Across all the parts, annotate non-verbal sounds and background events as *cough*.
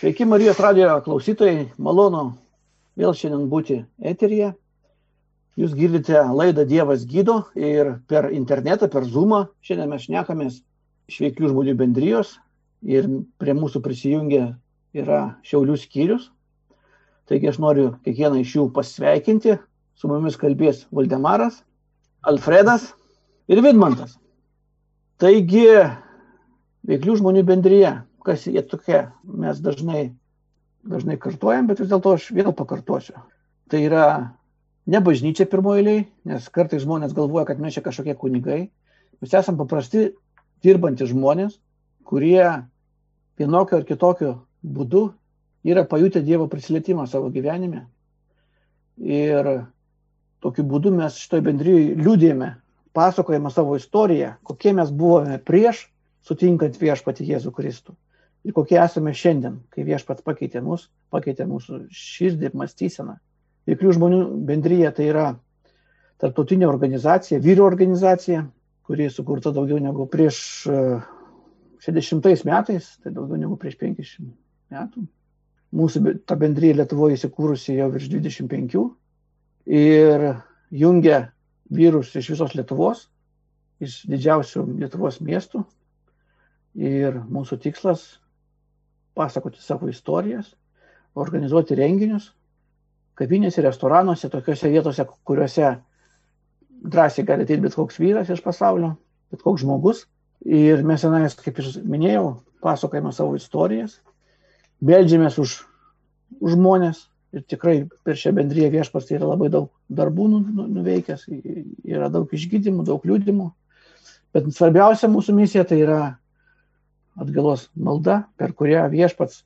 Sveiki Marijos radijo klausytojai, malonu vėl šiandien būti eteryje. Jūs girdite laidą Dievas gydo ir per internetą, per Zoomą šiandien mes šnekamės iš veiklių žmonių bendrijos ir prie mūsų prisijungia yra Šiaulių skyrius. Taigi aš noriu kiekvieną iš jų pasveikinti. Su mumis kalbės Valdemaras, Alfredas ir Vidmantas. Taigi, veiklių žmonių bendryje kas jie tokie, mes dažnai, dažnai kartuojam, bet vis dėlto aš vėl pakartosiu. Tai yra ne bažnyčia pirmoji, nes kartais žmonės galvoja, kad mes čia kažkokie kunigai. Mes esame paprasti dirbantys žmonės, kurie vienokio ar kitokio būdu yra pajutę Dievo prisilietimą savo gyvenime. Ir tokiu būdu mes šitoje bendryje liūdėjome, pasakojame savo istoriją, kokie mes buvome prieš sutinkant viešpati Jėzų Kristų ir kokie esame šiandien, kai viešpats pakeitė mus, pakeitė mūsų širdį ir mąstyseną. Veiklių žmonių bendryje tai yra tarptautinė organizacija, vyrių organizacija, kuri sukurta daugiau negu prieš 60 e, metais, tai daugiau negu prieš 50 metų. Mūsų ta bendryje Lietuvoje įsikūrusi jau virš 25 ir jungia vyrus iš visos Lietuvos, iš didžiausių Lietuvos miestų. Ir mūsų tikslas pasakoti savo istorijas, organizuoti renginius, kavinėse, restoranuose, tokiuose vietose, kuriuose drąsiai gali ateiti bet koks vyras iš pasaulio, bet koks žmogus. Ir mes senais, kaip ir minėjau, pasakojame savo istorijas, beldžiamės už, už žmonės ir tikrai per šią bendryją viešpas tai yra labai daug darbų nu, nu, nuveikęs, yra daug išgydymų, daug liūdimų. Bet svarbiausia mūsų misija tai yra atgalos malda, per kurią viešpats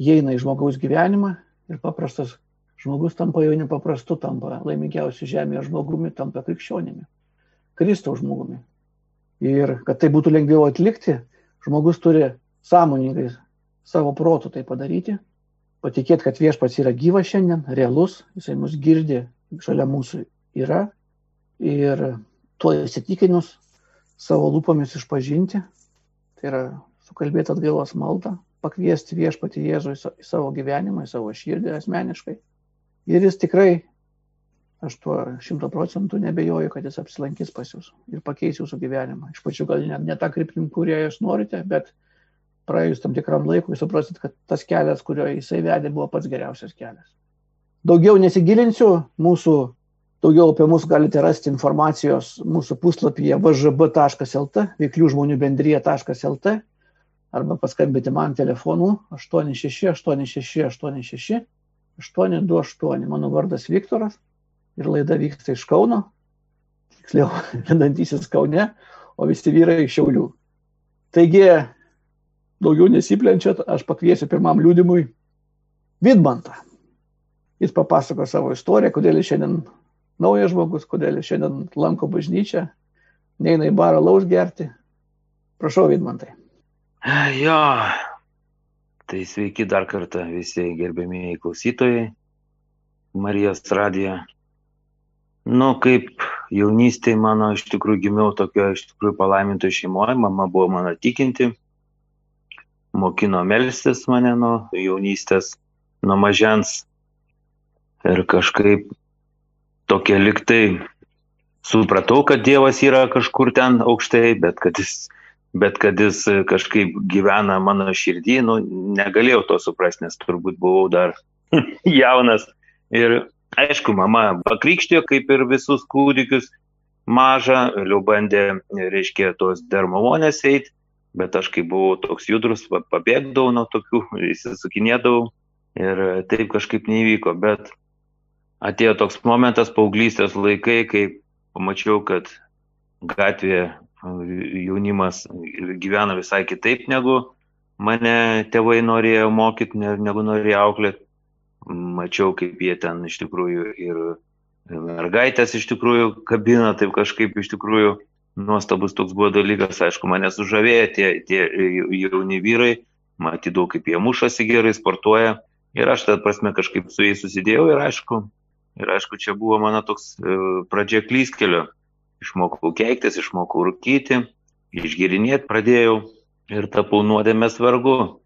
įeina į žmogaus gyvenimą ir paprastas žmogus tampa jau nepaprastu, tampa laimingiausiu žemėje žmogumi, tampa krikščionimi, Kristaus žmogumi. Ir kad tai būtų lengviau atlikti, žmogus turi sąmoningai savo protų tai padaryti, patikėti, kad viešpats yra gyvas šiandien, realus, jisai mus girdi, šalia mūsų yra ir tuo įsitikinus savo lūpomis išpažinti, tai yra sukalbėti atgailos maldą, pakviesti viešpati Jėzų į savo gyvenimą, į savo širdį asmeniškai. Ir jis tikrai, aš tuo šimto procentų nebejoju, kad jis apsilankys pas jūs ir pakeis jūsų gyvenimą. Iš pačių gal ne, ne tą kryptim, kurią jūs norite, bet praėjus tam tikram laikui suprasit, kad tas kelias, kurio jisai vedė, buvo pats geriausias kelias. Daugiau nesigilinsiu, mūsų Daugiau apie mus galite rasti informacijos mūsų puslapyje vžb.lt, veiklių žmonių bendryje.lt arba paskambinti man telefonu 868686 828. Mano vardas Viktoras ir laida vyksta iš Kauno, tiksliau, *laughs* vedantysis Kaune, o visi vyrai iš Šiaulių. Taigi, daugiau nesiplenčiat, aš pakviesiu pirmam liūdimui Vidmantą. Jis papasako savo istoriją, kodėl jis šiandien naujas žmogus, kodėl jis šiandien lanko bažnyčią, neina į barą laus gerti. Prašau, Vidmantai. Jo, tai sveiki dar kartą visi gerbėmėjai klausytojai Marijos radijo. Nu, kaip jaunystėje mano iš tikrųjų gimiau tokio iš tikrųjų palaiminto šeimoje, mama buvo mano tikinti, mokino melstis mane nuo jaunystės, nuo mažens. Ir kažkaip tokia liktai supratau, kad Dievas yra kažkur ten aukštai, bet kad jis bet kad jis kažkaip gyvena mano širdį, nu, negalėjau to suprasti, nes turbūt buvau dar *laughs* jaunas. Ir aišku, mama pakrikštėjo kaip ir visus kūdikius mažą, vėliau bandė, reiškia, tos dermalonės eiti, bet aš kai buvau toks judrus, pabėgdavau nuo tokių, įsisukinėdavau ir taip kažkaip neįvyko, bet atėjo toks momentas paauglystės laikai, kai pamačiau, kad gatvėje jaunimas gyvena visai kitaip negu mane tėvai norėjo mokyti, negu norėjo auklėti. Mačiau, kaip jie ten iš tikrųjų ir mergaitės iš tikrųjų kabina, taip kažkaip iš tikrųjų nuostabus toks buvo dalykas. Aišku, mane sužavėjo tie, tie jauni vyrai, matydavau, kaip jie mušasi gerai, sportuoja. Ir aš tą prasme kažkaip su jais susidėjau ir aišku, ir aišku, čia buvo mano toks e, pradžia klyskelio išmokau keiktis, išmokau rūkyti, išgirinėti pradėjau ir tapau nuodėmės vargu.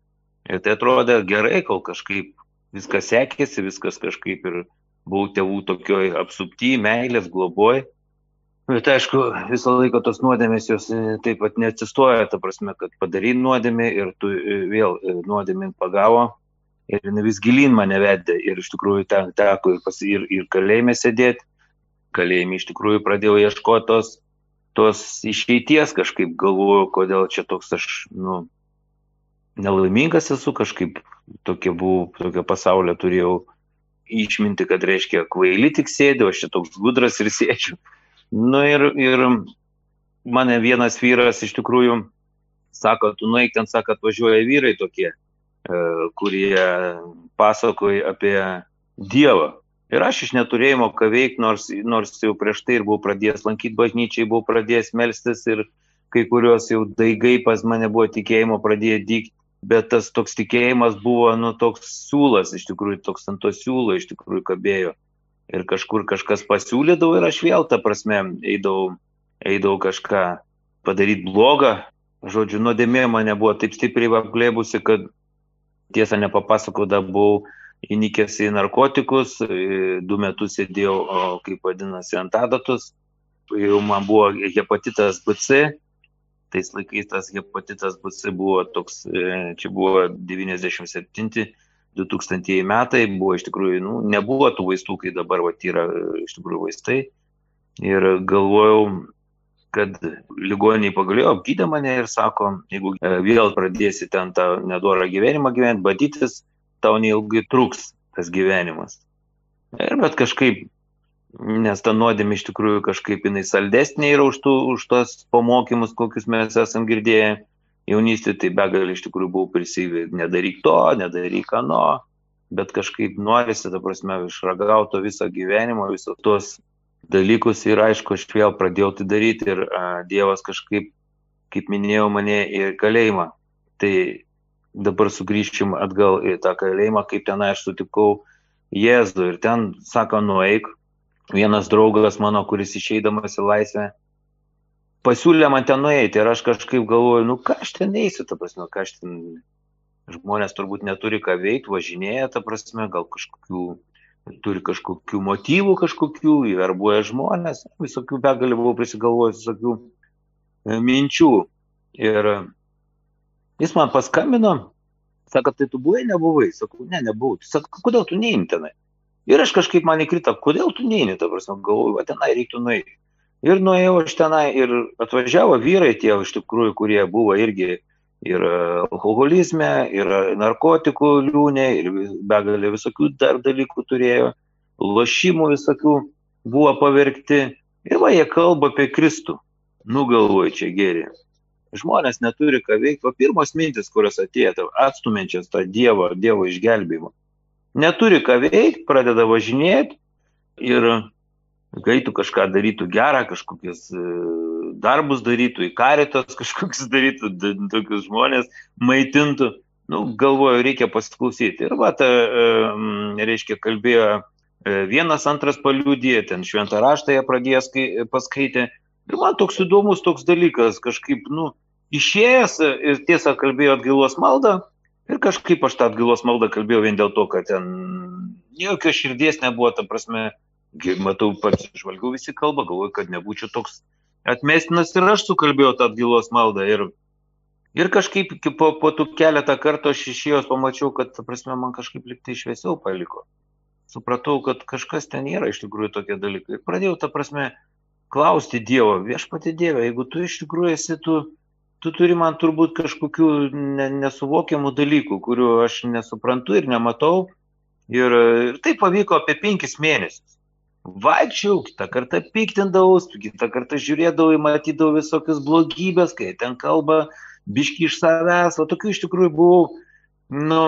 Ir tai atrodė gerai, kol kažkaip viskas sekėsi, viskas kažkaip ir buvau tėvų tokioj apsupty, meilės, globoj. Bet aišku, visą laiką tos nuodėmės jos e, taip pat neatsistoja, ta prasme, kad padarai nuodėmę ir tu e, vėl nuodėmė pagavo ir vis gilin mane vedė ir iš tikrųjų ten teko ir, pas, ir, ir kalėjime sėdėti, kalėjime iš tikrųjų pradėjau ieškoti tos, tos išeities, kažkaip galvoju, kodėl čia toks aš, nu, nelaimingas esu, kažkaip tokia buvau, tokia pasaulio turėjau išminti, kad reiškia, kvaili tik sėdė, aš čia toks gudras ir sėdžiu. Nu ir, ir mane vienas vyras iš tikrųjų sako, tu nueik ten, sako, atvažiuoja vyrai tokie, kurie pasakoja apie Dievą. Ir aš iš neturėjimo ką veikti, nors, nors jau prieš tai ir buvau pradėjęs lankyti bažnyčiai, buvau pradėjęs melstis ir kai kurios jau daigai pas mane buvo tikėjimo pradėję dykti, bet tas toks tikėjimas buvo, nu, toks siūlas, iš tikrųjų, toks ant to siūlo, iš tikrųjų kabėjo ir kažkur kažkas pasiūlydavo ir aš vėl, ta prasme, eidavau, eidavau kažką padaryti blogą. Žodžiu, nuodėmė mane buvo taip stipriai apglėbusi, kad tiesą nepapasakoda buvau įnikęs į narkotikus, du metus sėdėjau, kaip vadinasi, ant adatos, jau man buvo hepatitas BC, tais laikais tas hepatitas BC buvo toks, e, čia buvo 97 2000 metai buvo iš tikrųjų, nu, nebuvo tų vaistų, kai dabar va, yra iš tikrųjų vaistai. Ir galvojau, kad ligoniai pagaliau apgydė mane ir sako, jeigu e, vėl pradėsi ten tą nedorą gyvenimą gyventi, badytis, tau neilgai truks tas gyvenimas. Ir bet kažkaip, nes ta nuodėmė iš tikrųjų kažkaip jinai saldesnė yra už, tų, už tos pamokymus, kokius mes esam girdėję jaunystėje tai begalį iš tikrųjų buvau prisivę, nedaryk to, nedaryk ano, bet kažkaip norisi, ta prasme, išragauto visą gyvenimą, visos tuos dalykus ir aišku, aš vėl pradėjau tai daryti ir a, Dievas kažkaip, kaip minėjau, mane į kalėjimą. Tai dabar sugrįžčiam atgal į tą kalėjimą, kaip ten aš sutikau Jėzų. Ir ten, sako, nueik, vienas draugas mano, kuris išeidamas į laisvę, pasiūlė man ten nueiti. Ir aš kažkaip galvoju, nu ką aš ten eisiu, ta prasme, ką aš ten, žmonės turbūt neturi ką veikti, važinėja, ta prasme, gal kažkokių, turi kažkokių motyvų kažkokių, įverbuoja žmonės, visokių begalį buvau prisigalvojęs, visokių e, minčių. Ir jis man paskambino, sako, tai tu buvai, nebuvai, sakau, ne, nebuvau, sako, kodėl tu neini tenai? Ir aš kažkaip man įkrita, kodėl tu neini, ta prasme, galvoju, va tenai reiktų nueiti. Ir nuėjau aš tenai ir atvažiavo vyrai tie iš tikrųjų, kurie buvo irgi ir e, alkoholizme, ir narkotikų liūnė, ir begalė visokių dar dalykų turėjo, lošimų visokių buvo pavergti. Ir va, jie kalba apie Kristų. Nugalvoju čia geri. Žmonės neturi ką veikti. O pirmos mintis, kurios atėjo, atstumiančias tą Dievo, Dievo išgelbėjimą. Neturi ką veikti, pradeda važinėti ir kai tu kažką darytų gerą, kažkokius e, darbus darytų, į karitas *laughs* kažkokius darytų, tokius žmonės maitintų, nu, galvoju, reikia pasiklausyti. Ir va, ta, e, reiškia, kalbėjo e, vienas, antras paliūdė, ten šventą raštą jie pradėjo paskaityti. Ir man toks įdomus toks dalykas, kažkaip, nu, išėjęs ir tiesą kalbėjo atgilos maldą. Ir kažkaip aš tą atgilos maldą kalbėjau vien dėl to, kad ten jokios širdies nebuvo, ta prasme, matau, pats žvalgiau visi kalba, galvoju, kad nebūčiau toks atmestinas ir aš sukalbėjau tą atgilos maldą. Ir, ir kažkaip po, po tų keletą kartų aš išėjęs pamačiau, kad, prasme, man kažkaip liktai šviesiau paliko. Supratau, kad kažkas ten yra iš tikrųjų tokie dalykai. Ir pradėjau, ta prasme, klausti Dievo, viešpati Dieve, jeigu tu iš tikrųjų esi, tu, tu turi man turbūt kažkokių ne, nesuvokiamų dalykų, kurių aš nesuprantu ir nematau. Ir, ir tai pavyko apie penkis mėnesius vaikščiau, kitą kartą piktindavau, kitą kartą žiūrėdavau, matydavau visokias blogybės, kai ten kalba biški iš savęs, o tokių iš tikrųjų buvau, nu,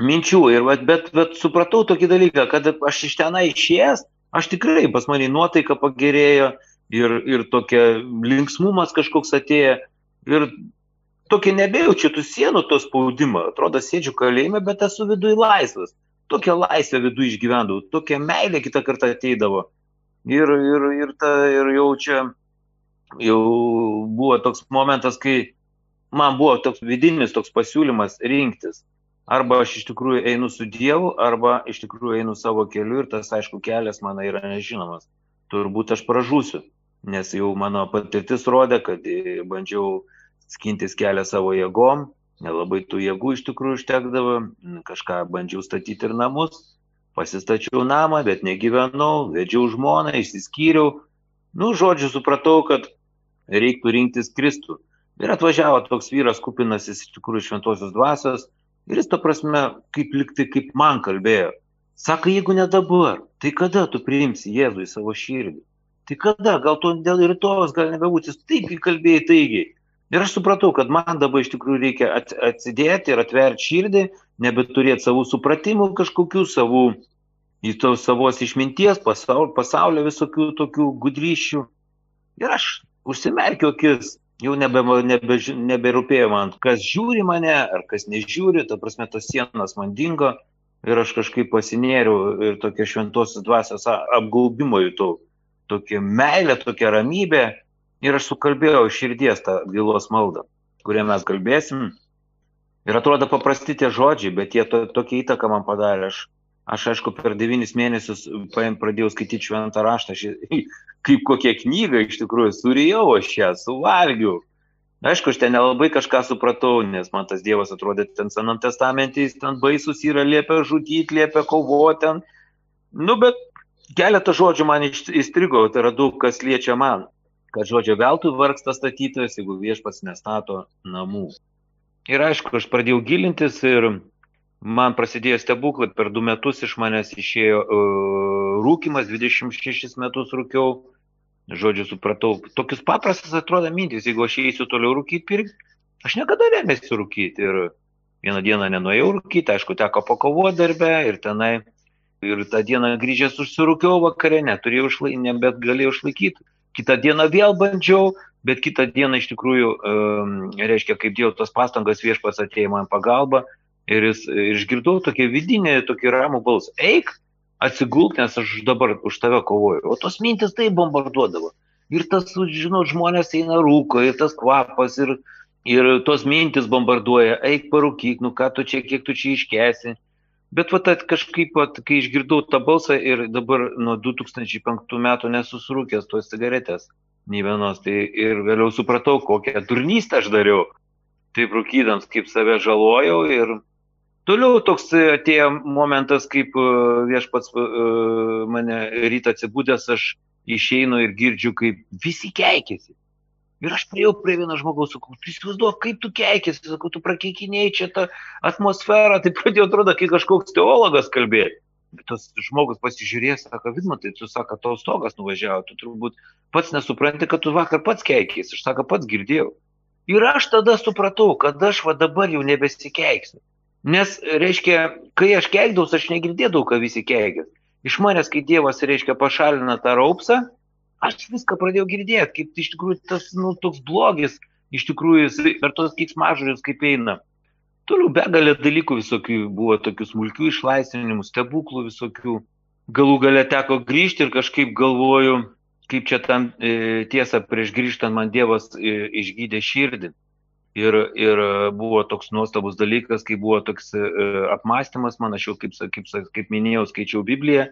minčių. Ir, bet, bet supratau tokį dalyką, kad aš iš tenai išėjęs, aš tikrai pas mane nuotaika pagerėjo ir, ir tokia linksmumas kažkoks atėjo. Ir tokia nebejaučiu tų sienų, to spaudimo. Atrodo, sėdžiu kalėjime, bet esu viduje laisvas tokią laisvę vidų išgyvendavau, tokią meilę kitą kartą ateidavo. Ir, ir, ir, ta, ir jau čia jau buvo toks momentas, kai man buvo toks vidinis toks pasiūlymas rinktis. Arba aš iš tikrųjų einu su Dievu, arba iš tikrųjų einu savo keliu ir tas, aišku, kelias man yra nežinomas. Turbūt aš pražūsiu, nes jau mano patirtis rodė, kad bandžiau skintis kelią savo jėgom, nelabai tų jėgų iš tikrųjų užtekdavo, kažką bandžiau statyti ir namus, pasistačiau namą, bet negyvenau, vedžiau žmoną, išsiskyriau. Nu, žodžiu, supratau, kad reiktų rinktis Kristų. Ir atvažiavo toks vyras kupinas iš tikrųjų šventosios dvasios ir jis to prasme, kaip liktai, kaip man kalbėjo. Sako, jeigu ne dabar, tai kada tu priimsi Jėzų į savo širdį? Tai kada, gal to dėl rytojus, gal nebebūti, jis taip įkalbėjai taigiai. Ir aš supratau, kad man dabar iš tikrųjų reikia atsidėti ir atverti širdį, nebeturėti savų supratimų kažkokių, savų, savos išminties, pasaulio, pasaulio visokių tokių gudryšių. Ir aš užsimerkiau akis, jau nebe, nebe, neberūpėjo man, kas žiūri mane ar kas nežiūri, ta prasme, tos sienos man dingo ir aš kažkaip pasinėriau ir tokia šventosios dvasios apgaubimo jutau, tokia meilė, tokia ramybė ir aš sukalbėjau širdies tą bylos maldą, kurią mes kalbėsim. Ir atrodo paprasti tie žodžiai, bet jie to, tokia įtaka man padarė. Aš Aš, aišku, per devynis mėnesius pradėjau skaityti šventą raštą, aš, *laughs* kaip kokią knygą iš tikrųjų surijau aš ją, suvalgiau. Aišku, aš ten nelabai kažką supratau, nes man tas Dievas atrodė ten senam testamentį, jis ten baisus yra, liepia žudyti, liepia kovoti ten. Nu, bet keletą žodžių man įstrigo, tai yra daug, kas liečia man. Kad žodžio veltui vargsta statytojas, jeigu viešpats nestato namų. Ir aišku, aš pradėjau gilintis ir man prasidėjo stebuklai, per du metus iš manęs išėjo uh, rūkimas, 26 metus rūkiau, žodžiu, supratau, tokius paprastas atrodo mintis, jeigu aš eisiu toliau rūkyti pirkti, aš niekada nemėsiu rūkyti ir vieną dieną nenuėjau rūkyti, aišku, teko pakovoti darbę ir tenai, ir tą dieną grįžęs užsirūkiau vakarė, neturėjau išlaikyti, bet galėjau išlaikyti. Kitą dieną vėl bandžiau, bet kitą dieną iš tikrųjų, reiškia, kaip dėjau tos pastangas viešpas atėjo man pagalba, ir jis išgirdau tokį vidinį, tokį ramų balsą. Eik, atsigulk, nes aš dabar už tave kovoju. O tos mintis tai bombarduodavo. Ir tas, žinot, žmonės eina rūko, ir tas kvapas, ir, ir tos mintis bombarduoja, eik parūkyk, nu ką tu čia, kiek tu čia iškesi. Bet va, kažkaip, vat, kai išgirdau tą balsą ir dabar nuo 2005 metų nesusirūkęs tos cigaretės, nei vienos, tai ir vėliau supratau, kokią turnystę aš dariau. Taip rūkydams, kaip save žalojau ir Toliau toks atėjo momentas, kaip e, viešpats e, mane rytą atsibūdęs, aš išeinu ir girdžiu, kaip visi keikėsi. Ir aš prieėjau prie vieno žmogaus, sakau, tu įsivaizduok, kaip tu keikėsi, sakau, tu prakeikinėjai čia tą atmosferą, *laughs* tai pradėjo atrodo, kaip kažkoks teologas kalbėti. Tas žmogus pasižiūrės, sako, vidmatai, tu sako, tau stogas nuvažiavo, tu turbūt pats nesupranti, kad tu vakar pats keikėsi, aš sako, pats girdėjau. Ir aš tada supratau, kad aš va dabar jau nebesikeiksiu. Nes, reiškia, kai aš keikdaus, aš negirdėdavau, ką visi keikės. Iš manęs, kai Dievas, reiškia, pašalina tą raupsą, aš viską pradėjau girdėti, kaip iš tikrųjų tas, nu, toks blogis, iš tikrųjų jis per tos kiksmažodžius kaip eina. Toliau begalė dalykų visokių buvo, tokių smulkių išlaisvinimų, stebuklų visokių. Galų gale teko grįžti ir kažkaip galvoju, kaip čia tam e, tiesa prieš grįžtant man Dievas e, išgydė širdį. Ir, ir buvo toks nuostabus dalykas, kai buvo toks uh, apmąstymas, man aš jau, kaip, kaip, kaip minėjau, skaičiau Bibliją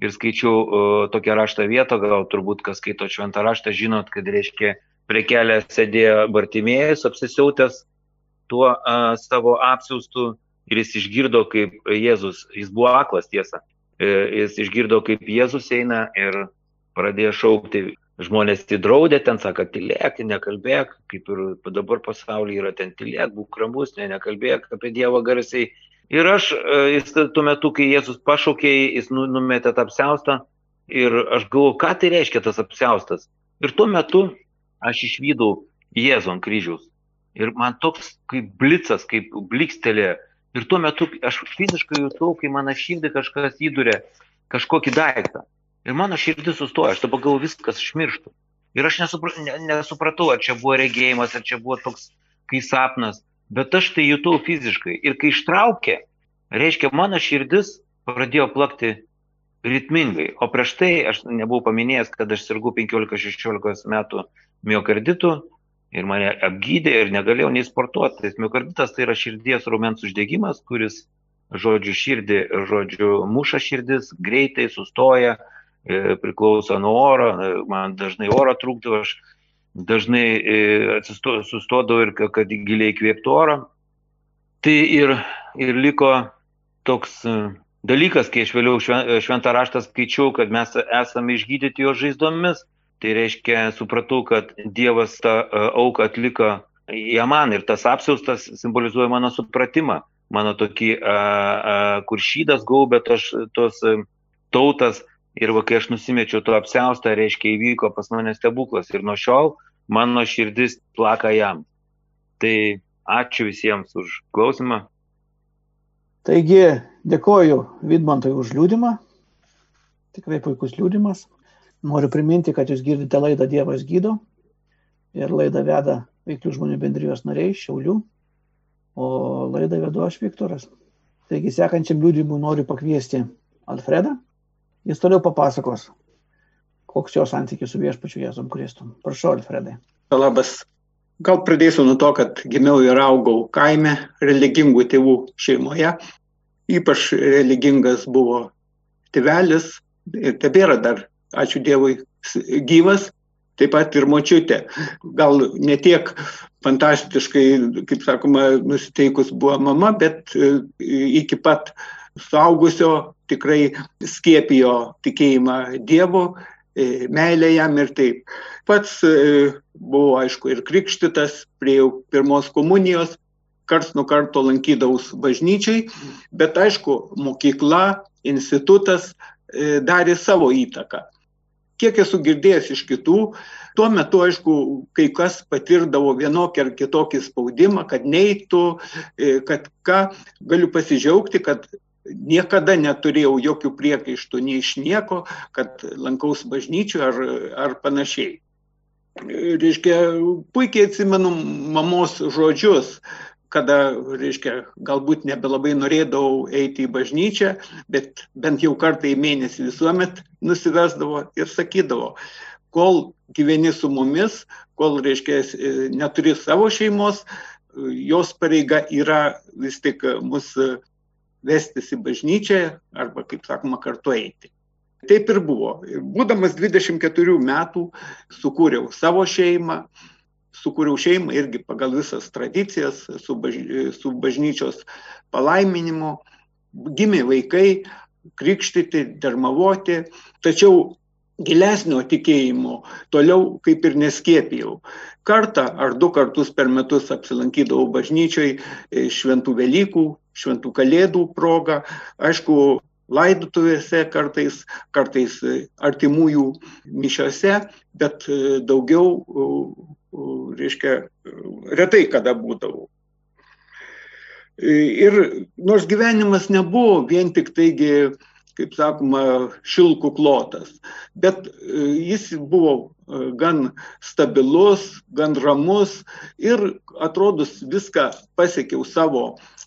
ir skaičiau uh, tokią raštą vietą, gal turbūt kas skaito šventą raštą, žinot, kad reiškia prie kelio sėdėjo Bartimėjus apsisiautęs tuo uh, savo apsiaustų ir jis išgirdo, kaip Jėzus, jis buvo aklas tiesa, jis išgirdo, kaip Jėzus eina ir pradėjo šaukti žmonės įdraudė, ten sako, tylėk, nekalbėk, kaip ir dabar pasaulyje yra ten tylėk, būk ramus, ne, nekalbėk apie Dievą garsiai. Ir aš, e, jis tuo metu, kai Jėzus pašaukė, jis nu, numetė tą apsiaustą ir aš galvoju, ką tai reiškia tas apsiaustas. Ir tuo metu aš išvydau Jėzų ant kryžiaus. Ir man toks kaip blicas, kaip blikstelė. Ir tuo metu aš fiziškai jutau, kai mano širdį kažkas įdurė kažkokį daiktą. Ir mano širdis sustoja, aš dabar galvoju, viskas išmirštų. Ir aš nesupra, ne, nesupratau, ar čia buvo regėjimas, ar čia buvo toks kai sapnas, bet aš tai jutau fiziškai. Ir kai ištraukė, reiškia, mano širdis pradėjo plakti ritmingai. O prieš tai aš nebuvau paminėjęs, kad aš sirgu 15-16 metų miokarditų ir mane apgydė ir negalėjau nei sportuoti. Tai miokarditas tai yra širdies raumens uždegimas, kuris, žodžiu, širdį, žodžiu, muša širdis, greitai sustoja, e, priklauso nuo oro, e, man dažnai oro trūkdavo, aš dažnai atsisto, sustodavau ir kad giliai kvėptų oro. Tai ir, ir liko toks dalykas, kai aš vėliau šventą raštą skaičiau, kad mes esame išgydyti jo žaizdomis, tai reiškia, supratau, kad Dievas tą e, auką atliko ją man ir tas apsiaustas simbolizuoja mano supratimą, mano tokį, a, a, kur šydas gaubė tos, tos tautas ir va, kai aš nusimečiau to apsiaustą, reiškia, įvyko pas mane stebuklas ir nuo šiol mano širdis plaka jam. Tai ačiū visiems už klausimą. Taigi, dėkoju Vidmantui už liūdimą. Tikrai puikus liūdimas. Noriu priminti, kad jūs girdite laidą Dievas gydo. Ir laidą veda veiklių žmonių bendrijos nariai Šiaulių. O laidą vedu aš Viktoras. Taigi, sekančiam liūdimui noriu pakviesti Alfredą. Jis toliau papasakos, koks jo santykis su viešpačiu Jėzum Kristum. Prašau, Alfredai. Labas. Gal pradėsiu nuo to, kad gimiau ir augau kaime religingų tėvų šeimoje. Ypač religingas buvo tėvelis tebėra dar, ačiū Dievui, gyvas, taip pat ir močiutė. Gal ne tiek fantastiškai, kaip sakoma, nusiteikus buvo mama, bet e, iki pat suaugusio tikrai skiepijo tikėjimą Dievu E, meilė jam ir taip. Pats e, buvau, aišku, ir krikštytas, prie pirmos komunijos, karts nuo karto lankydavus bažnyčiai, bet aišku, mokykla, institutas e, darė savo įtaką. Kiek esu girdėjęs iš kitų, tuo metu, aišku, kai kas patirdavo vienokį ar kitokį spaudimą, kad neitų, kad ką, galiu pasidžiaugti, kad niekada neturėjau jokių priekaištų nei iš nieko, kad lankaus bažnyčių ar, ar panašiai. Reiškia, puikiai atsimenu mamos žodžius, kada, reiškia, galbūt nebelabai norėdavau eiti į bažnyčią, bet bent jau kartą į mėnesį visuomet nusivesdavo ir sakydavo, kol gyveni su mumis, kol, reiškia, neturi savo šeimos, jos pareiga yra vis tik mus vestis į bažnyčią arba, kaip sakoma, kartu eiti. Taip ir buvo. Būdamas 24 metų sukūriau savo šeimą, sukūriau šeimą irgi pagal visas tradicijas su, baž... su bažnyčios palaiminimu. Gimė vaikai, krikštyti, dermavoti, tačiau gilesnio tikėjimo toliau kaip ir neskėpijau. Kartą ar du kartus per metus apsilankydavau bažnyčioj šventų Velykų, šventų kalėdų proga, aišku, laidotuvėse kartais, kartais artimųjų mišiose, bet e, daugiau, reiškia, retai kada būdavau. E, ir nors gyvenimas nebuvo vien tik taigi, kaip sakoma, šilkų klotas, bet e, jis buvo gan stabilus, gan ramus ir atrodus viską pasiekiau savo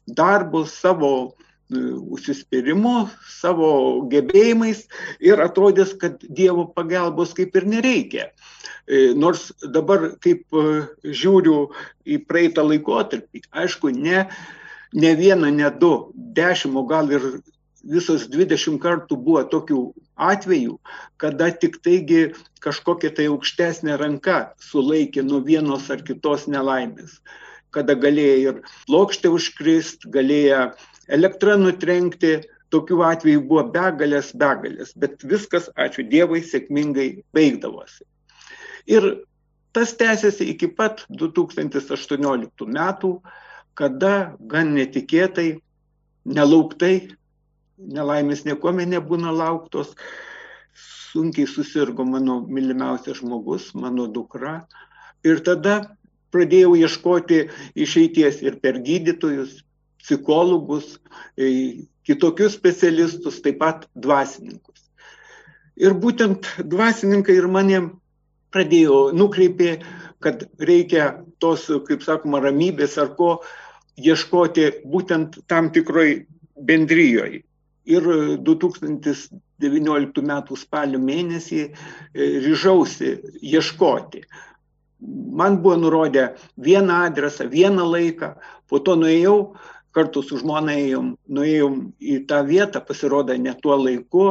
darbu, savo e, užsispyrimu, savo gebėjimais ir atrodys, kad Dievo pagalbos kaip ir nereikia. E, nors dabar, kaip e, žiūriu į praeitą laikotarpį, aišku, ne, ne vieną, ne du, dešimt, o gal ir visos 20 kartų buvo tokių atvejų, kada tik taigi kažkokia tai aukštesnė ranka sulaikė nuo vienos ar kitos nelaimės kada galėjo ir plokštė užkrist, galėjo elektrą nutrenkti, tokių atvejų buvo begalės, begalės, bet viskas, ačiū Dievui, sėkmingai baigdavosi. Ir tas tęsiasi iki pat 2018 metų, kada gan netikėtai, nelauktai, nelaimės niekuomet nebūna lauktos, sunkiai susirgo mano mylimiausias žmogus, mano dukra. Ir tada pradėjau ieškoti išeities ir per gydytojus, psichologus, kitokius specialistus, taip pat dvasininkus. Ir būtent dvasininkai ir mane pradėjo, nukreipė, kad reikia tos, kaip sakoma, ramybės ar ko ieškoti būtent tam tikroj bendryjoje. Ir 2019 m. spalio mėnesį e, ryžausi ieškoti man buvo nurodę vieną adresą, vieną laiką, po to nuėjau, kartu su žmona ėjom, nuėjom į tą vietą, pasirodo ne tuo laiku,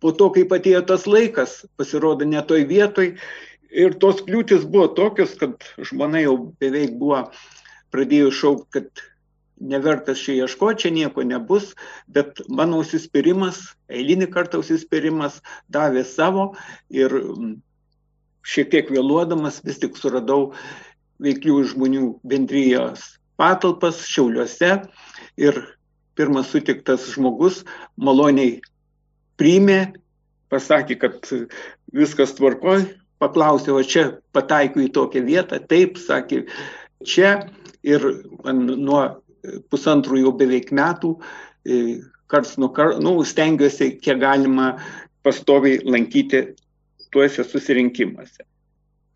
po to, kai atėjo tas laikas, pasirodo ne toj vietoj. Ir tos kliūtis buvo tokios, kad žmona jau beveik buvo pradėjo šaukti, kad nevertas čia ieškoti, čia nieko nebus, bet mano užsispyrimas, eilinį kartą užsispyrimas davė savo ir mm, šiek tiek vėluodamas vis tik suradau veiklių žmonių bendrijos patalpas Šiauliuose ir pirmas sutiktas žmogus maloniai priimė, pasakė, kad viskas tvarkoj, paklausė, o čia pataikiu į tokią vietą, taip, sakė, čia ir man nuo pusantrų jau beveik metų, e, karts nuo karto, nu, stengiuosi, kiek galima pastoviai lankyti tuose susirinkimuose.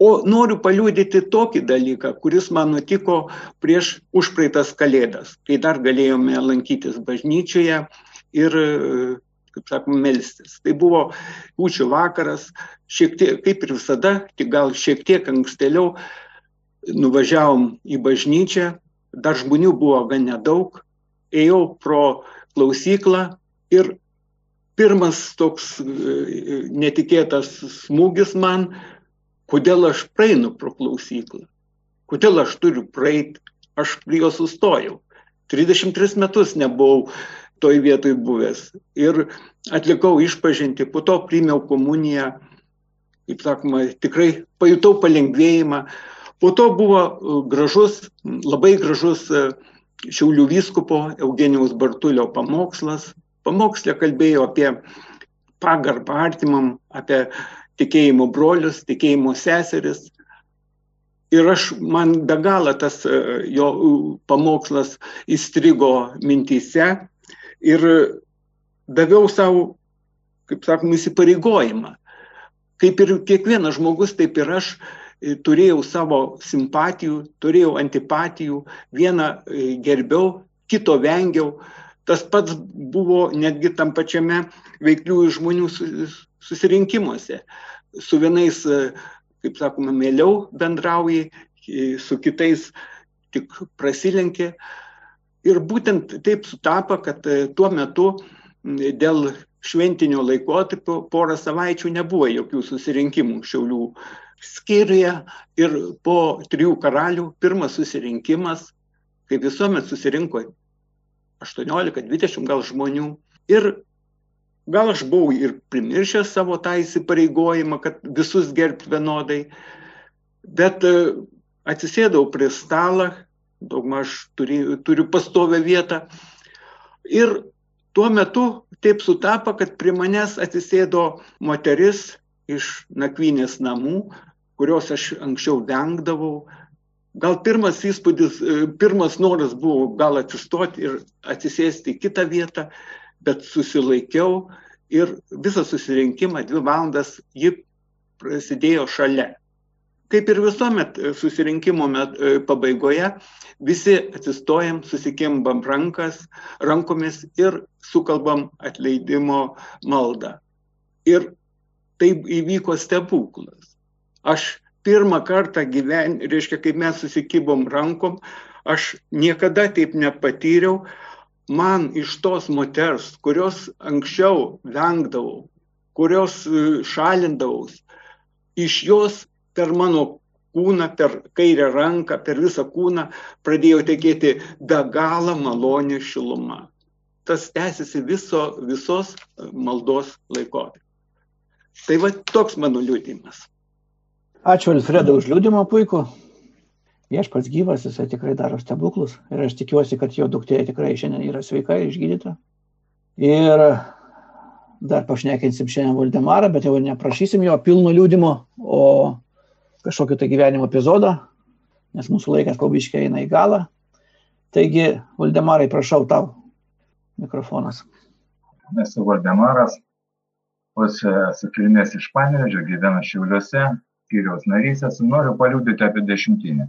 O noriu paliūdyti tokį dalyką, kuris man nutiko prieš užpraeitas kalėdas, kai dar galėjome lankytis bažnyčioje ir kaip sakoma, melstis. Tai buvo kūčių vakaras, šiek tiek, kaip ir visada, tik gal šiek tiek ankstėliau nuvažiavom į bažnyčią, dar žmonių buvo gan nedaug, ėjau pro klausyklą ir pirmas toks e, netikėtas smūgis man, kodėl aš praeinu pro klausyklą, kodėl aš turiu praeiti, aš prie jo sustojau. 33 metus nebuvau toj vietoj buvęs. Ir atlikau išpažinti, po to priimiau komuniją, kaip sakoma, tikrai pajutau palengvėjimą. Po to buvo e, gražus, labai gražus e, Šiaulių vyskupo Eugenijaus Bartulio pamokslas. Pamokslė kalbėjo apie pagarbą artimam, apie tikėjimo brolius, tikėjimo seseris. Ir aš, man be galo tas e, jo pamokslas įstrigo mintyse ir daviau savo, kaip sakoma, įsipareigojimą. Kaip ir kiekvienas žmogus, taip ir aš e, turėjau savo simpatijų, turėjau antipatijų, vieną e, gerbiau, kito vengiau. Tas pats buvo netgi tam pačiame veikliųjų žmonių susirinkimuose. Su vienais, e, kaip sakoma, mėliau bendrauji, su kitais tik prasilenkė. Ir būtent taip sutapo, kad e, tuo metu dėl šventinio laikotarpio porą savaičių nebuvo jokių susirinkimų Šiaulių skyriuje ir po trijų karalių pirmas susirinkimas, kaip visuomet susirinko 18-20 gal žmonių. Ir gal aš buvau ir primiršęs savo tą įsipareigojimą, kad visus gerbti vienodai, bet e, atsisėdau prie stalą, daugmaž turi, turiu pastovę vietą. Ir tuo metu taip sutapo, kad prie manęs atsisėdo moteris iš nakvynės namų, kurios aš anksčiau vengdavau. Gal pirmas įspūdis, pirmas noras buvo gal atsistoti ir atsisėsti į kitą vietą, bet susilaikiau ir visą susirinkimą, dvi valandas, ji prasidėjo šalia kaip ir visuomet e, susirinkimo met, e, pabaigoje, visi atsistojam, susikimbam rankas, rankomis ir sukalbam atleidimo maldą. Ir taip įvyko stebuklas. Aš pirmą kartą gyvenime, reiškia, kaip mes susikibom rankom, aš niekada taip nepatyriau, man iš tos moters, kurios anksčiau vengdavau, kurios e, šalindavaus, iš jos per mano kūną, per kairę ranką, per visą kūną pradėjo tekėti be galo malonė šiluma. Tas tęsiasi viso, visos maldos laikotarpį. Tai va toks mano liūdimas. Ačiū Alfredo už liūdimą puikų. Viešpats gyvas, jisai tikrai daro stebuklus. Ir aš tikiuosi, kad jo duktė tikrai šiandien yra sveika, išgydyta. Ir dar pašnekinsim šiandien Valdemarą, bet jau neprašysim jo pilno liūdimo, o kažkokį tai gyvenimo epizodą, nes mūsų laikas pabiškiai eina į galą. Taigi, Valdemarai, prašau tau mikrofonas. Esu Valdemaras, pats esu kilmės iš Panevežio, gyvenu Šiauliuose, skyriaus narys esu, noriu paliūdyti apie dešimtinę.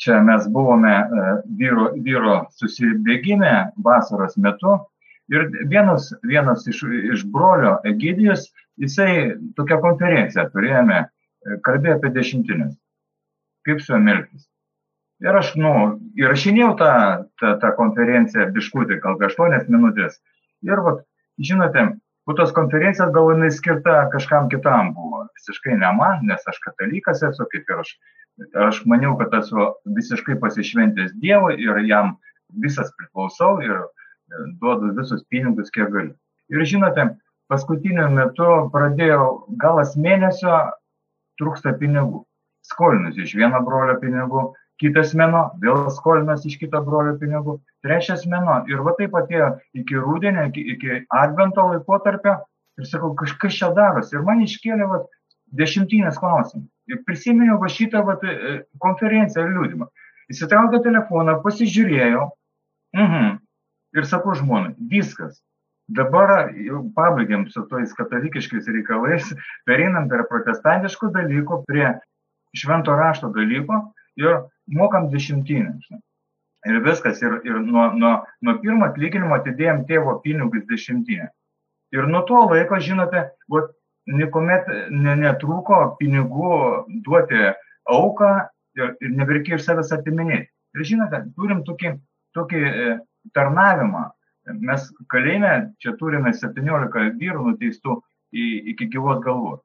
Čia mes buvome e, vyro, vyro susibėgime vasaros metu ir vienas, vienas iš, iš brolio Egidijus, jisai tokią konferenciją turėjome kalbėjo apie dešimtinės. kaip su juo elgtis. Ir aš, nu, įrašinėjau tą, tą, tą konferenciją biškutį, gal 8 minutės. Ir, vat, žinote, po tos konferencijos gal jinai skirta kažkam kitam buvo. Visiškai ne man, nes aš katalikas esu, kaip ir aš. Aš maniau, kad esu visiškai pasišventęs Dievui ir jam visas priklausau ir duodu visus pinigus, kiek galiu. Ir žinote, paskutiniu metu pradėjau galas mėnesio trūksta pinigų. Skolinusi iš vieno brolio pinigų, kitas mėno vėl skolinusi iš kito brolio pinigų, trečias mėno. Ir va taip atėjo iki rūdienio, iki, iki advento laikotarpio ir sakau, kažkas čia darosi. Ir man iškėlė va, dešimtinės klausimų. Ir prisiminiau va šitą va, e, konferenciją ir liūdimą. Įsitraukė telefoną, pasižiūrėjau. Mhm. Ir sakau žmonai, viskas, dabar jau pabaigėm su tais katalikiškais reikalais, pereinam per protestantiškų dalykų prie švento rašto dalyko ir mokam dešimtinę. Ir viskas, ir, ir nuo, nuo, nuo pirmo atlyginimo atidėjom tėvo pinigus dešimtinę. Ir nuo to laiko, žinote, vat, niekuomet netrūko pinigų duoti auką ir, ir nebereikėjo iš savęs atiminėti. Ir žinote, turim tokį, tokį e, tarnavimą, mes kalėjime čia turime 17 vyrų nuteistų iki gyvos galvos.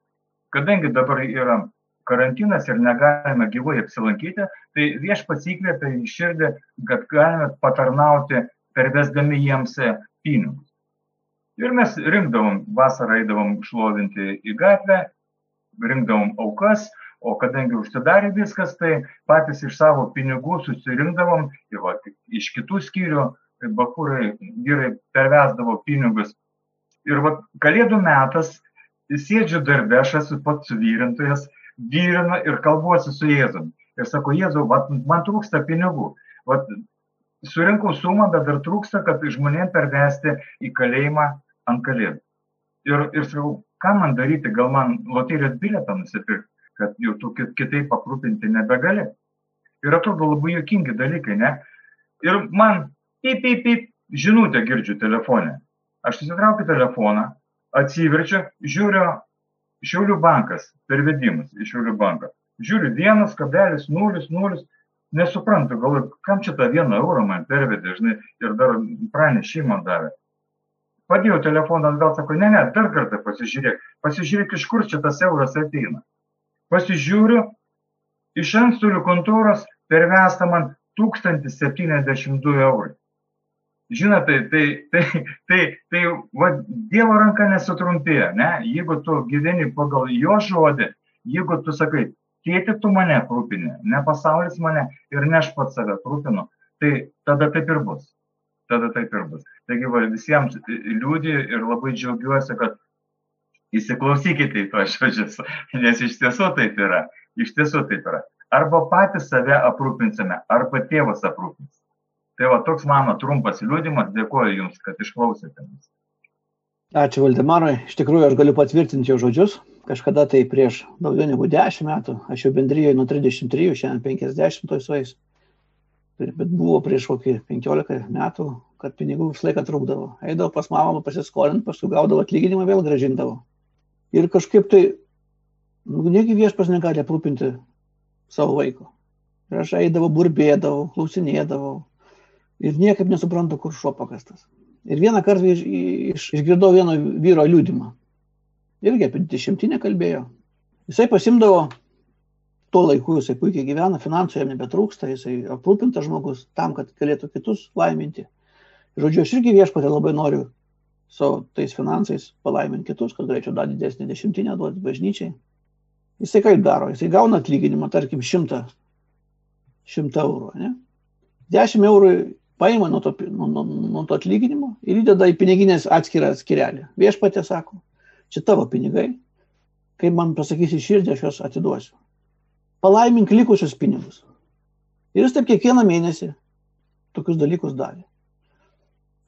Kadangi dabar yra karantinas ir negalime gyvai apsilankyti, tai viešpats įkvėpė į širdį, kad galime patarnauti pervesdami jiems pinigus. Ir mes rinkdavom, vasarą eidavom šlovinti į gatvę, rinkdavom aukas, o kadangi užsidarė viskas, tai patys iš savo pinigų susirinkdavom va, iš kitų skyrių bakūrai, vyrai pervesdavo pinigus. Ir va, kalėdų metas, sėdžiu darbę, aš esu pats suvyrintojas, vyrinu ir kalbuosi su Jėzumi. Ir sako, Jėzau, va, man trūksta pinigų. Va, surinkau sumą, bet dar trūksta, kad žmonėm pervesti į kalėjimą ant kalėdų. Ir, ir sakau, ką man daryti, gal man loterijos biletą nusipirkti, kad jau tu kitaip aprūpinti nebegali. Ir atrodo labai jokingi dalykai, ne? Ir man pip, pip, pip, žinutę girdžiu telefone. Aš susitraukiu telefoną, atsiverčiu, žiūriu, Šiaulių bankas, pervedimas iš Šiaulių banką. Žiūriu, 1,000, nesuprantu, gal kam čia tą vieną eurą man pervedė, žinai, ir dar pranešimą davė. Padėjau telefoną atgal, sako, ne, ne, dar kartą pasižiūrėk, pasižiūrėk, iš kur čia tas euras ateina. Pasižiūriu, iš antstolių kontoros pervesta man 1072 eurai. Žinote, tai, tai, tai, tai, tai va, Dievo ranka nesutrumpėja, ne? Jeigu tu gyveni pagal jo žodį, jeigu tu sakai, tėti tu mane aprūpini, ne pasaulis mane ir ne aš pats save aprūpinu, tai tada taip ir bus. Tada taip ir bus. Taigi va, visiems liūdį ir labai džiaugiuosi, kad įsiklausykite į tuos žodžius, *laughs* nes iš tiesų taip yra. Iš tiesų taip yra. Arba patys save aprūpinsime, arba tėvas aprūpins. Tai va toks mano trumpas liūdimas, dėkoju Jums, kad išklausėte mus. Ačiū Valdemarai, iš tikrųjų aš galiu patvirtinti jo žodžius. Kažkada tai prieš daugiau negu 10 metų, aš jau bendryjoje nuo 33, šiandien 50 suais. Bet buvo prieš kokį 15 metų, kad pinigų visą laiką trūkdavo. Eidavo pas mamą pasiskolinti, paskui gaudavo atlyginimą, vėl gražindavo. Ir kažkaip tai, nu, negi viešpas negali aprūpinti savo vaiko. Ir aš eidavau, burbėdavau, klausinėdavau, ir niekaip nesuprantu, kur šuo pakastas. Ir vieną kartą iš, iš, išgirdau vieno vyro liūdimą. Irgi apie dešimtinę kalbėjo. Jisai pasimdavo tuo laiku, jisai puikiai gyvena, finansų jam nebetrūksta, jisai aprūpintas žmogus tam, kad galėtų kitus laiminti. Žodžiu, aš irgi viešpatė labai noriu su tais finansais palaiminti kitus, kad galėčiau dar didesnį dešimtinę duoti bažnyčiai. Jisai kaip daro? Jisai gauna atlyginimą, tarkim, šimtą, šimtą eurų. Ne? 10 eurų paima nuo to, nuo, nuo, nuo to atlyginimo ir įdeda į piniginės atskirą skirelį. Viešpatė sako, čia tavo pinigai, kai man pasakysi širdį, aš juos atiduosiu. Palaimink likusius pinigus. Ir jis taip kiekvieną mėnesį tokius dalykus darė.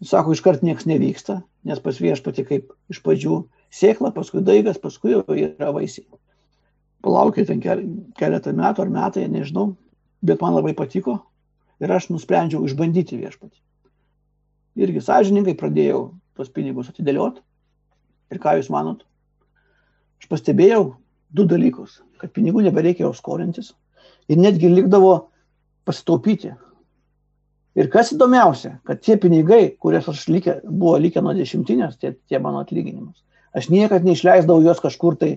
Sako, iškart niekas nevyksta, nes pas viešpatį kaip iš pradžių sėkla, paskui daigas, paskui jau yra vaisiai. Palaukė ten keletą metų ar metai, nežinau, bet man labai patiko, ir aš nusprendžiau išbandyti viešpatį. Irgi sąžininkai pradėjau tos pinigus atidėlioti. Ir ką Jūs manot? Aš pastebėjau du dalykus. Kad pinigų nebereikėjo skolintis, ir netgi likdavo pasitaupyti. Ir kas įdomiausia, kad tie pinigai, kuriuos aš likė, buvo likę nuo dešimtinės, tie, tie mano atlyginimus, aš niekad neišleisdavau juos kažkur tai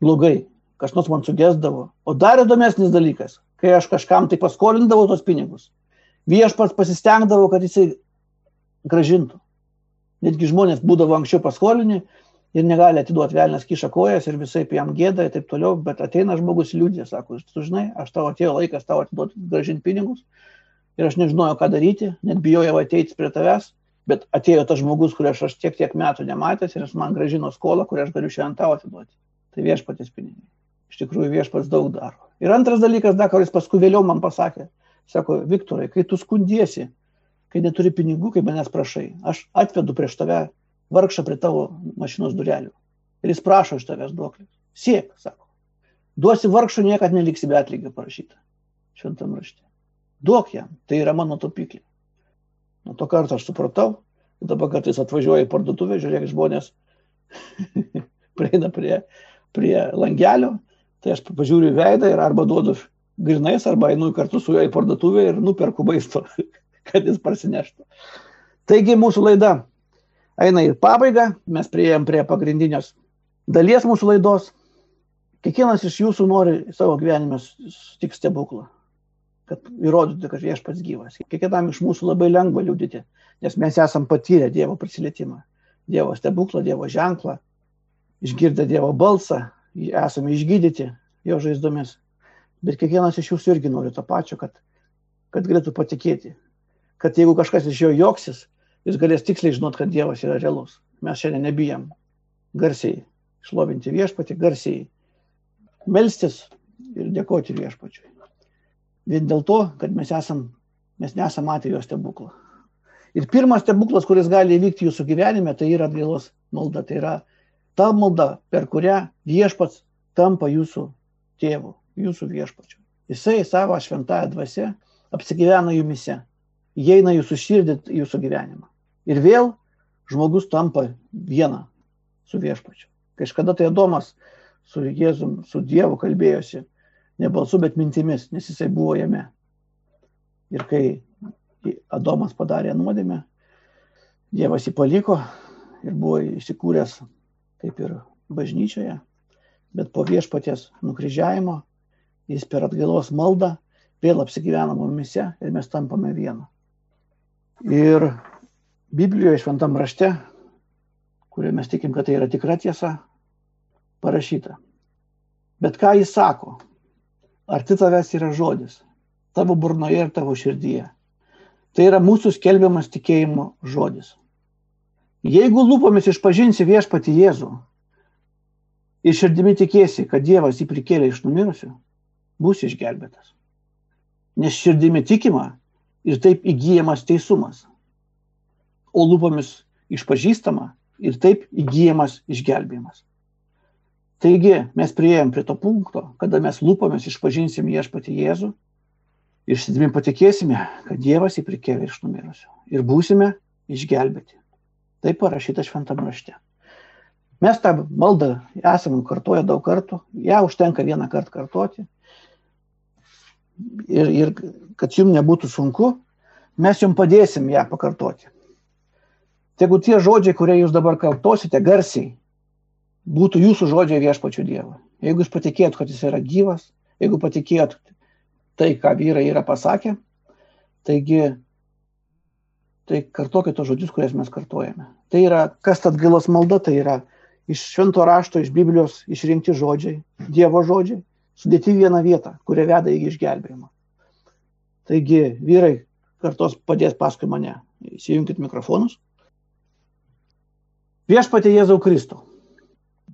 blogai, kas nors man sugesdavo. O dar įdomesnis dalykas, kai aš kažkam tai paskolindavau tos pinigus, viešpats pasistengdavo, kad jisai gražintų. Netgi žmonės būdavo anksčiau paskolini ir negali atiduoti velnės kiša kojas ir visai jam gėda ir taip toliau, bet ateina žmogus liūdė, sako, tu žinai, aš tavo atėjo laikas tavo atiduoti gražinti pinigus ir aš nežinojau, ką daryti, net bijojau ateiti prie tavęs, bet atėjo tas žmogus, kurį aš tiek tiek metų nematęs ir jis man gražino skolą, kurią aš galiu šiandien tau atiduoti. Tai viešpatės pinigai. Iš tikrųjų viešpats daug daro. Ir antras dalykas, dar kuris paskui vėliau man pasakė, sako, Viktorai, kai tu skundiesi, kai neturi pinigų, kai manęs prašai, aš atvedu prieš tave vargšą prie tavo mašinos durelių. Ir jis prašo iš tavęs duoklės. Siek, sako. Duosi vargšų, niekad neliksi be atlygio parašyta. Šventam rašte. Duok jam, tai yra mano topikliai. Nuo to karto aš supratau, dabar kartais atvažiuoju į parduotuvę, žiūrėk, žmonės *laughs* prieina prie, prie langelio, tai aš pažiūriu veidą ir arba duodu grinais, arba einu kartu su juo į parduotuvę ir nuperku maisto, *laughs* kad jis prasineštų. Taigi mūsų laida eina į pabaigą, mes prieėjom prie pagrindinės dalies mūsų laidos. Kiekvienas iš jūsų nori savo gyvenime sutikti stebuklą, kad įrodytų, kad viešpats gyvas. Kiekvienam iš mūsų labai lengva liūdėti, nes mes esam patyrę Dievo prisilietimą, Dievo stebuklą, Dievo ženklą, išgirdę Dievo balsą, esame išgydyti jo žaizdomis. Bet kiekvienas iš jūsų irgi nori to pačio, kad, kad galėtų patikėti, kad jeigu kažkas iš jo joksis, jis galės tiksliai žinot, kad Dievas yra realus. Mes šiandien nebijam garsiai šlovinti viešpatį, garsiai melstis ir dėkoti viešpačiui. Vien dėl to, kad mes, esam, mes nesam matę jo stebuklą. Ir pirmas stebuklas, kuris gali įvykti jūsų gyvenime, tai yra atgailos malda. Tai yra ta malda, per kurią viešpats tampa jūsų tėvu, jūsų viešpačiu. Jisai savo šventąją dvasę apsigyvena jumise įeina jūsų širdį, jūsų gyvenimą. Ir vėl žmogus tampa viena su viešpačiu. Kažkada tai Adomas su Jėzum, su Dievu kalbėjosi, ne balsu, bet mintimis, nes jisai buvo jame. Ir kai Adomas padarė nuodėmę, Dievas jį paliko ir buvo įsikūręs kaip ir bažnyčioje, bet po viešpaties nukryžiavimo jis per atgailos maldą vėl apsigyvena mumise ir mes tampame vienu. Ir Biblijoje šventam rašte, kurio mes tikim, kad tai yra tikra tiesa, parašyta. Bet ką jis sako? Arti tavęs yra žodis, tavo burnoje ir tavo širdyje. Tai yra mūsų skelbiamas tikėjimo žodis. Jeigu lūpomis išpažinsi viešpati Jėzų ir širdimi tikėsi, kad Dievas jį prikėlė iš numirusių, bus išgelbėtas. Nes širdimi tikima ir taip įgyjamas teisumas, o lūpomis išpažįstama ir taip įgyjamas išgelbėjimas. Taigi mes prieėjom prie to punkto, kada mes lūpomis išpažinsim viešpati Jėzų ir širdimi patikėsime, kad Dievas jį prikėlė iš numirusių ir būsime išgelbėti. Tai parašyta šventam rašte. Mes tą maldą esame kartoję daug kartų, ją užtenka vieną kartą kartoti ir, ir kad jums nebūtų sunku, mes jums padėsim ją pakartoti. Tegu tie žodžiai, kurie jūs dabar kartosite garsiai, būtų jūsų žodžiai viešpačių Dievo. Jeigu jūs patikėjot, kad jis yra gyvas, jeigu patikėjot tai, ką vyrai yra pasakę, taigi tai kartokite tos žodžius, kurias mes kartuojame. Tai yra, kas atgailos malda, tai yra iš švento rašto, iš Biblijos išrinkti žodžiai, Dievo žodžiai, sudėti vieną vietą, kurie veda į išgelbėjimą. Taigi, vyrai kartos padės paskui mane. Įsijunkit mikrofonus. Viešpatie Jėzau Kristau.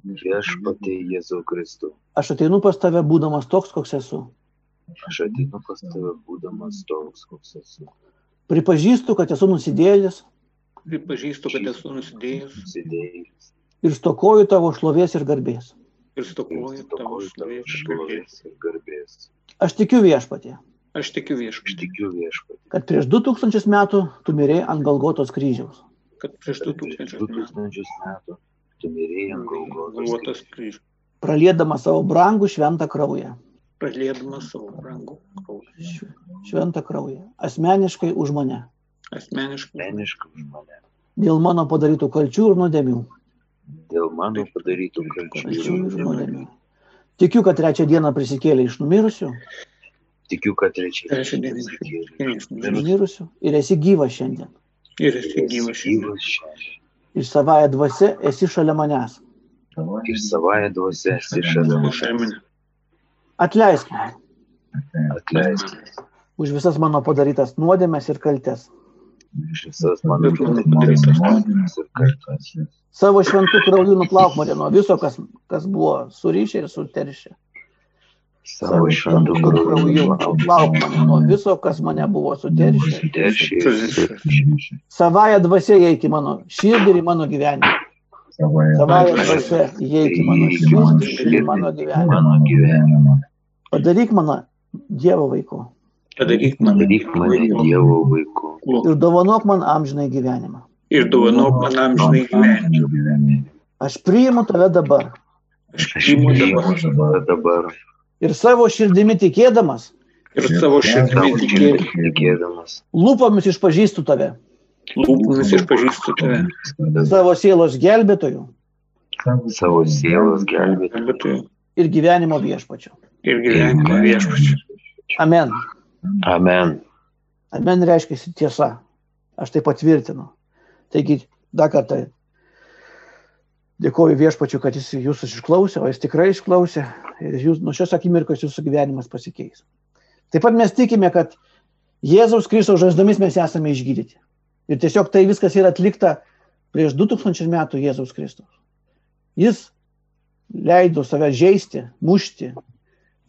Viešpatie Jėzau Kristau. Aš ateinu pas tave būdamas toks, koks esu. Aš ateinu pas tave būdamas toks, koks esu. Pripažįstu, kad esu nusidėjęs. Pripažįstu, kad esu nusidėjęs. Ir stokoju tavo šlovės ir garbės ir stokoju tavo šlovės ir garbės. Aš tikiu viešpatė. Aš tikiu viešpatė. Aš tikiu viešpatė. Kad prieš 2000 metų tu mirėjai ant Galgotos kryžiaus. Kad prieš 2000 metų, metų tu mirėjai ant Galgotos kryžiaus. Pralėdama savo brangų šventą kraują. pralėdamas savo brangų kraują. Šv- Šventą kraują. Asmeniškai už mane. Asmeniškai. Meniškai už mane. Dėl mano padarytų kalčių ir nuodėmių. Dėl mano padarytų kalčių ir nuodėmių. Tikiu, kad trečią dieną prisikėlė iš numirusių, Tikiu, kad trečią dieną prisikėlė. iš numirusių ir esi gyvas šiandien. Ir esi gyvas šiandien. Ir savąją dvasę esi šalia manęs. Ir savąją dvasę esi šalia manęs. Atleisk man Atleisk už visas mano padarytas nuodėmes ir kaltes. iš visas mano padarytas nuodėmes ir kaltes. Savo šventų krauju nuplauk mane nuo viso, kas, kas buvo surišę ir suteršę. Savo šventų krauju nuplauk mane nuo viso, kas mane buvo suteršę. Savąją dvasę įeik į mano širdį ir į mano gyvenimą. Savąją dvasę įeik į mano širdį ir į mano gyvenimą. Padaryk mano Dievo vaiku Padaryk man Daryk mane Dievo vaiku. ir dovanok man amžinai gyvenimą. ir dovanok man amžinai gyvenimą. Aš priimu tave dabar Aš priimu tave dabar. Ir savo širdimi tikėdamas, ir savo širdimi tikėdamas. lūpomis išpažįstu tave, Lūpomis išpažįstu tave. savo sielos gelbėtojų Savo sielos. Gelbėtoju ir gyvenimo viešpačiu. ir gyvenimo viešpačiu. Amen. Amen. Amen reiškia tiesa. Aš tai patvirtinu. Taigi, dar kartą dėkoju viešpačiu, kad jis jūsų išklausė, o jis tikrai išklausė ir jūs, nuo šios akimirkos jūsų gyvenimas pasikeis. Taip pat mes tikime, kad Jėzaus Kristaus žaizdomis mes esame išgydyti. Ir tiesiog tai viskas yra atlikta prieš 2000 metų Jėzaus Kristaus. Jis leido save žaisti, mušti,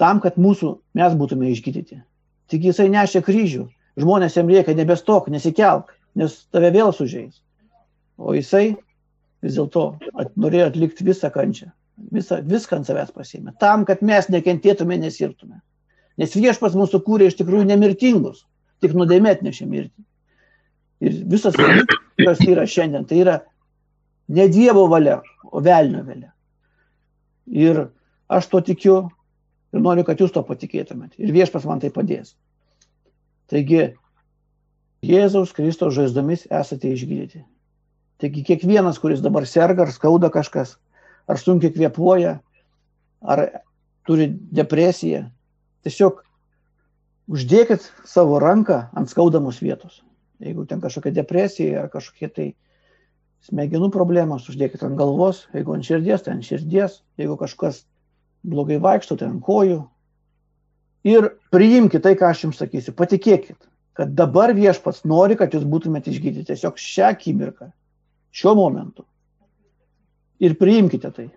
tam, kad mūsų mes būtume išgydyti. Tik jisai nešė kryžių. Žmonės jam reikia nebestok, nesikelk, nes tave vėl sužeis. O jisai vis dėlto at, norėjo atlikti visą kančią. Visą, viską ant savęs pasėmė. Tam, kad mes nekentėtume, nesirtume. Nes viešpas mūsų kūrė iš tikrųjų nemirtingus, tik nuodėmė atnešė mirtį. Ir visas, kas yra šiandien, tai yra ne Dievo valia, o velnio valia. Ir aš to tikiu ir noriu, kad jūs to patikėtumėt. Ir viešpas man tai padės. Taigi, Jėzaus Kristaus žaizdomis esate išgydyti. Taigi, kiekvienas, kuris dabar serga ar skauda kažkas, ar sunkiai kvėpuoja, ar turi depresiją, tiesiog uždėkit savo ranką ant skaudamos vietos. Jeigu ten kažkokia depresija ar kažkokie tai smegenų problemos, uždėkit ant galvos, jeigu ant širdies, tai ant širdies, jeigu kažkas blogai vaikšto, tai ant kojų. Ir priimkite tai, ką aš jums sakysiu. Patikėkit, kad dabar viešpats nori, kad jūs būtumėte išgydyti tiesiog šią akimirką, šiuo momentu. Ir priimkite tai.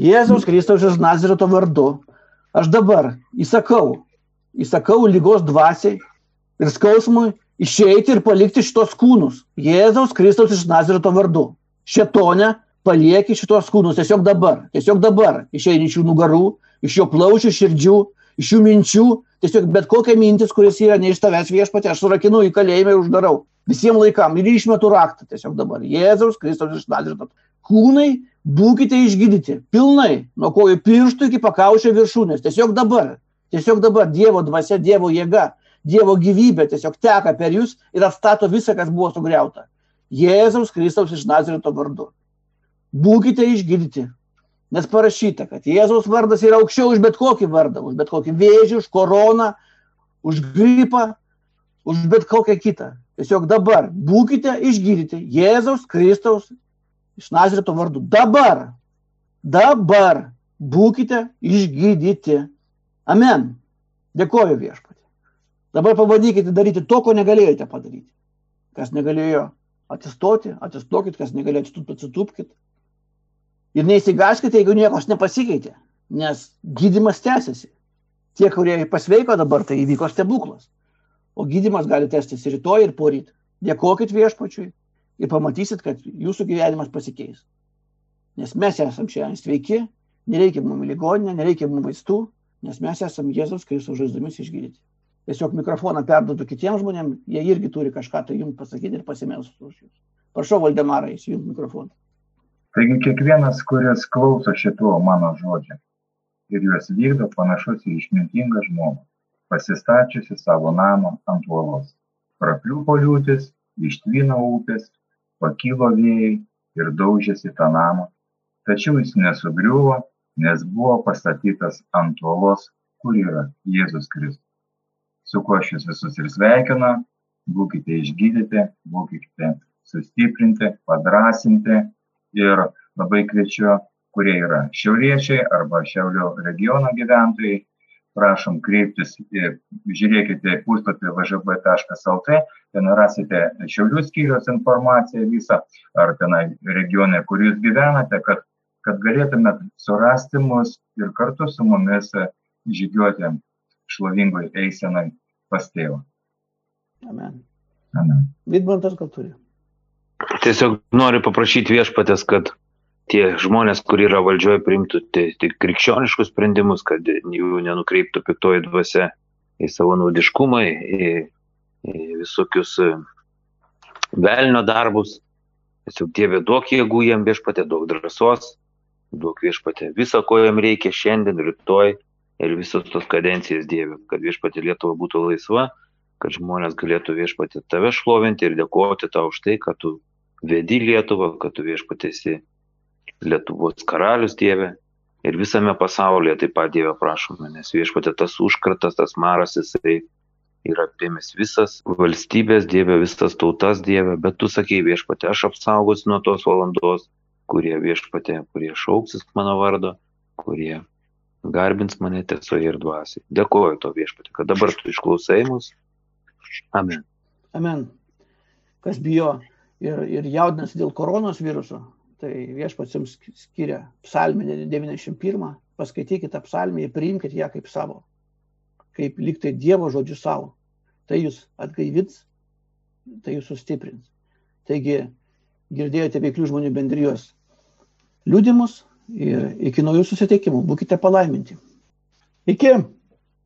Jėzaus Kristaus iš Nazareto vardu aš dabar įsakau, įsakau lygos dvasiai ir skausmui išeiti ir palikti šitos kūnus. Jėzaus Kristaus iš Nazareto vardu. Šetone palieki šitos kūnus tiesiog dabar, tiesiog dabar išeini iš jų nugarų, iš jo plaučių, širdžių, iš jų minčių, tiesiog bet kokia mintis, kuris yra ne iš tavęs viešpatė, aš surakinu į kalėjimą ir uždarau. Visiems laikam ir išmetu raktą tiesiog dabar. Jėzaus Kristaus iš Nazareto. Kūnai būkite išgydyti pilnai, nuo kojų pirštų iki pakaušio viršūnės. Tiesiog dabar, tiesiog dabar Dievo dvasia, Dievo jėga, Dievo gyvybė tiesiog teka per jūs ir atstato visą, kas buvo sugriauta. Jėzaus Kristaus iš Nazareto vardu. Būkite išgydyti. Nes parašyta, kad Jėzaus vardas yra aukščiau už bet kokį vardą, už bet kokį vėžį, už koroną, už gripą, už bet kokią kitą. Tiesiog dabar būkite išgydyti Jėzaus Kristaus iš Nazareto vardu. Dabar, dabar būkite išgydyti. Amen. Dėkoju viešpatį. Dabar pabandykite daryti to, ko negalėjote padaryti. Kas negalėjo atsistoti, atsistokit, kas negalėjo atsitūpti, atsitūpkit. Ir neįsigaskite, jeigu niekas nepasikeitė, nes gydimas tęsiasi. Tie, kurie pasveiko dabar, tai įvyko stebuklas. O gydimas gali tęstis rytoj ir poryt. Dėkokit viešpačiui ir pamatysit, kad jūsų gyvenimas pasikeis. Nes mes esam šiandien sveiki, nereikia mums ligoninė, nereikia mums vaistų, nes mes esam Jėzaus Kristaus žaizdomis išgydyti. Tiesiog mikrofoną perduodu kitiems žmonėms, jie irgi turi kažką tai jums pasakyti ir pasimelstų už jūs. Prašau, Valdemarai, įsijungti mikrofoną. Taigi kiekvienas, kuris klauso šito mano žodžio, ir juos vykdo panašus į išmintingą žmogų, pasistačiusi savo namą ant uolos. Prapliupo liūtis, ištvino upės, pakilo vėjai ir daužėsi tą namą, tačiau jis nesugriuvo, nes buvo pastatytas ant uolos, kur yra Jėzus Kristus. Su kuo aš jūs visus ir sveikinu, būkite išgydyti, būkite sustiprinti, padrasinti ir labai kviečiu kurie yra šiauriečiai arba šiaulių regiono gyventojai, prašom kreiptis, žiūrėkite puslapį vžb.lt, ten rasite šiaulių skyrius informaciją visą, ar tenai regione, kur jūs gyvenate, kad, kad galėtumėt surasti mus ir kartu su mumis žygiuoti šlovingoj eisenai pas tėvą. Amen. Amen. Vidmantas gal turi. Tiesiog noriu paprašyti viešpatės, kad tie žmonės, kurie yra valdžioje, priimtų tik krikščioniškus sprendimus, kad jų nenukreiptų piktoji dvasia į savo naudiškumą, į, į visokius e, velnio darbus. Tiesiog Dieve duok jėgų jam viešpatė, daug drąsos, duok viešpatė visą, ko jam reikia šiandien, rytoj ir visos tos kadencijas Dieve, kad viešpatė Lietuva būtų laisva, kad žmonės galėtų viešpatė tave šlovinti ir dėkoti tau už tai, kad tu vedi Lietuvą, kad tu viešpatėsi Lietuvos karalius Dieve ir visame pasaulyje taip pat Dieve prašome, nes viešpatė tas užkratas, tas maras, jisai yra apėmęs visas valstybės Dieve, visas tautas Dieve, bet tu sakei viešpatė, aš apsaugosiu nuo tos valandos, kurie viešpatė, kurie šauksis mano vardo, kurie garbins mane tiesoje ir dvasiai. Dėkuoju to viešpatė, kad dabar tu išklausai mus. Amen. Amen. Kas bijo ir, ir jaudinasi dėl koronos viruso, tai viešpats jums skiria psalmę 91, paskaitykite psalmę ir priimkite ją kaip savo, kaip liktai Dievo žodžiu savo. Tai jūs atgaivins, tai jūs sustiprins. Taigi girdėjote veiklių žmonių bendrijos liūdimus ir iki naujų susitikimų būkite palaiminti. Iki.